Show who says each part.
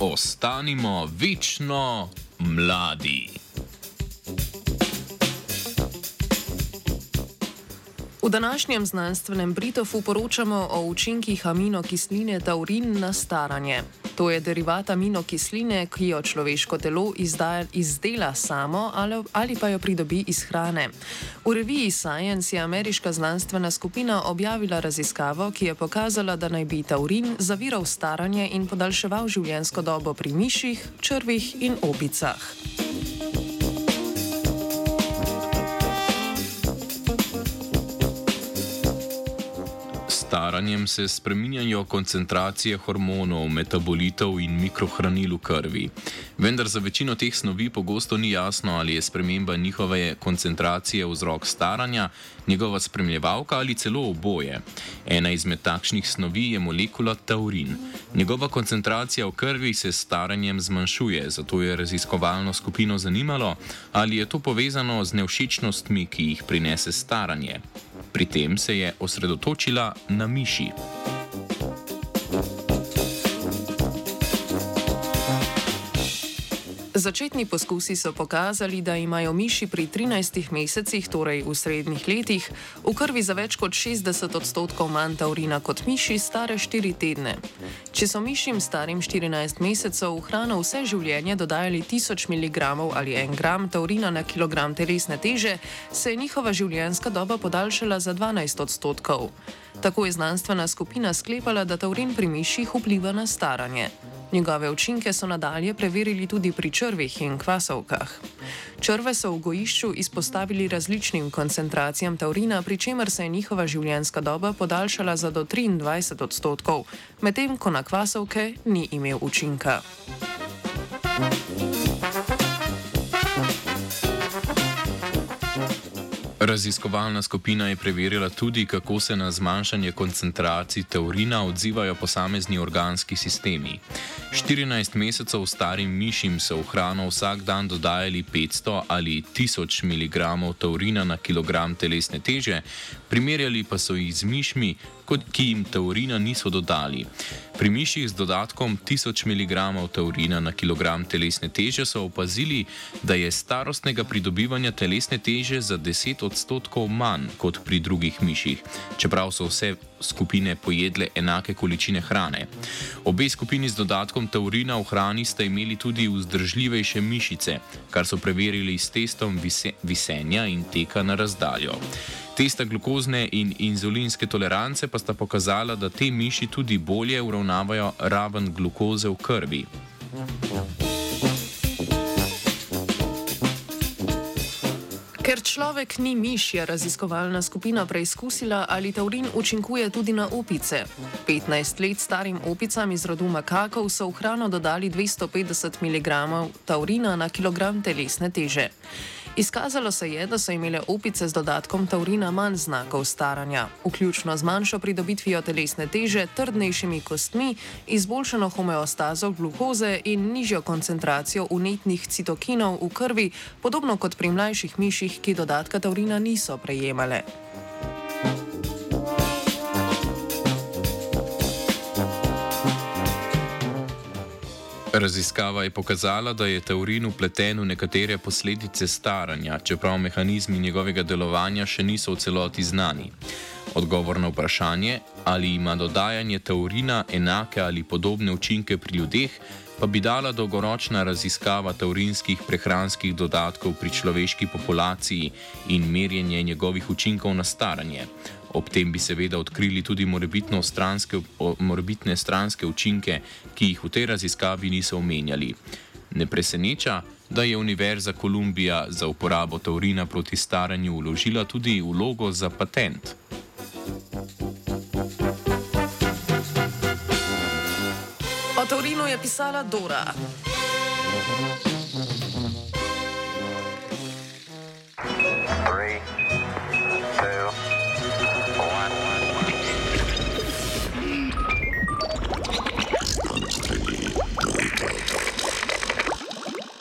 Speaker 1: ostanimo večno mladi.
Speaker 2: V današnjem znanstvenem Britofu poročamo o učinkih aminokisline taurin na staranje. To je derivat aminokisline, ki jo človeško telo izdaja, izdela samo ali, ali pa jo pridobi iz hrane. V reviji Science je ameriška znanstvena skupina objavila raziskavo, ki je pokazala, da naj bi taurin zaviral staranje in podaljševal življenjsko dobo pri miših, črvih in opicah.
Speaker 1: Staranjem se spreminjajo koncentracije hormonov, metabolitov in mikrohranil v krvi. Vendar za večino teh snovi pogosto ni jasno, ali je sprememba njihove koncentracije vzrok staranja, njegova spremljevalka ali celo oboje. Ena izmed takšnih snovi je molekula taurin. Njegova koncentracija v krvi se s staranjem zmanjšuje, zato je raziskovalno skupino zanimalo, ali je to povezano z nevšečnostmi, ki jih prinese staranje. Pri tem se je osredotočila na miši.
Speaker 2: Začetni poskusi so pokazali, da imajo miši pri 13 mesecih, torej v srednjih letih, v krvi za več kot 60 odstotkov manj taurina kot miši stare 4 tedne. Če so mišim starim 14 mesecev v hrano vse življenje dodajali 1000 mg ali 1 gram taurina na kilogram telesne teže, se je njihova življenjska doba podaljšala za 12 odstotkov. Tako je znanstvena skupina sklepala, da taurin pri miših vpliva na staranje. Njegove učinke so nadalje preverili tudi pri črvih in kvasovkah. Črve so v gojišču izpostavili različnim koncentracijam taurina, pri čemer se je njihova življenjska doba podaljšala za do 23 odstotkov, medtem ko na kvasovke ni imel učinka.
Speaker 1: Raziskovalna skupina je preverila tudi, kako se na zmanjšanje koncentracij taurina odzivajo posamezni organski sistemi. 14 mesecev starim mišim so v hrano vsak dan dodajali 500 ali 1000 mg taurina na kilogram telesne teže, primerjali pa so jih z mišmi, ki jim taurina niso dodali. Pri miših z dodatkom 1000 mg taurina na kilogram telesne teže so opazili, da je starostnega pridobivanja telesne teže za 10 odstotkov manj kot pri drugih miših, čeprav so vse skupine pojedle enake količine hrane. Obe skupini z dodatkom taurina v hrani sta imeli tudi vzdržljivejše mišice, kar so preverili s testom visenja in teka na razdaljo. Testa glukozne in inzulinske tolerance pa sta pokazala, da te miši tudi bolje uravnavajo raven glukoze v krvi.
Speaker 2: Ker človek ni miš, je raziskovalna skupina preizkusila, ali taurin učinkuje tudi na opice. 15 let starim opicam iz rodu makakov so v hrano dodali 250 mg taurina na kilogram telesne teže. Izkazalo se je, da so imele opice z dodatkom taurina manj znakov staranja, vključno z manjšo pridobitvijo telesne teže, trdnejšimi kostmi, izboljšano homeostazo glukoze in nižjo koncentracijo unetnih citokinov v krvi, podobno kot pri mlajših miših, ki dodatka taurina niso prejemale.
Speaker 1: Raziskava je pokazala, da je taurin upleten v nekatere posledice staranja, čeprav mehanizmi njegovega delovanja še niso v celoti znani. Odgovor na vprašanje, ali ima dodajanje taurina enake ali podobne učinke pri ljudeh, pa bi dala dolgoročna raziskava taurinskih prehranskih dodatkov pri človeški populaciji in merjenje njegovih učinkov na staranje. Ob tem bi seveda odkrili tudi stranske, morbitne stranske učinke, ki jih v tej raziskavi niso omenjali. Ne preseneča, da je Univerza Kolumbija za uporabo taurina proti staranju uložila tudi vlogo za patent.
Speaker 2: O taurinu je pisala Dora.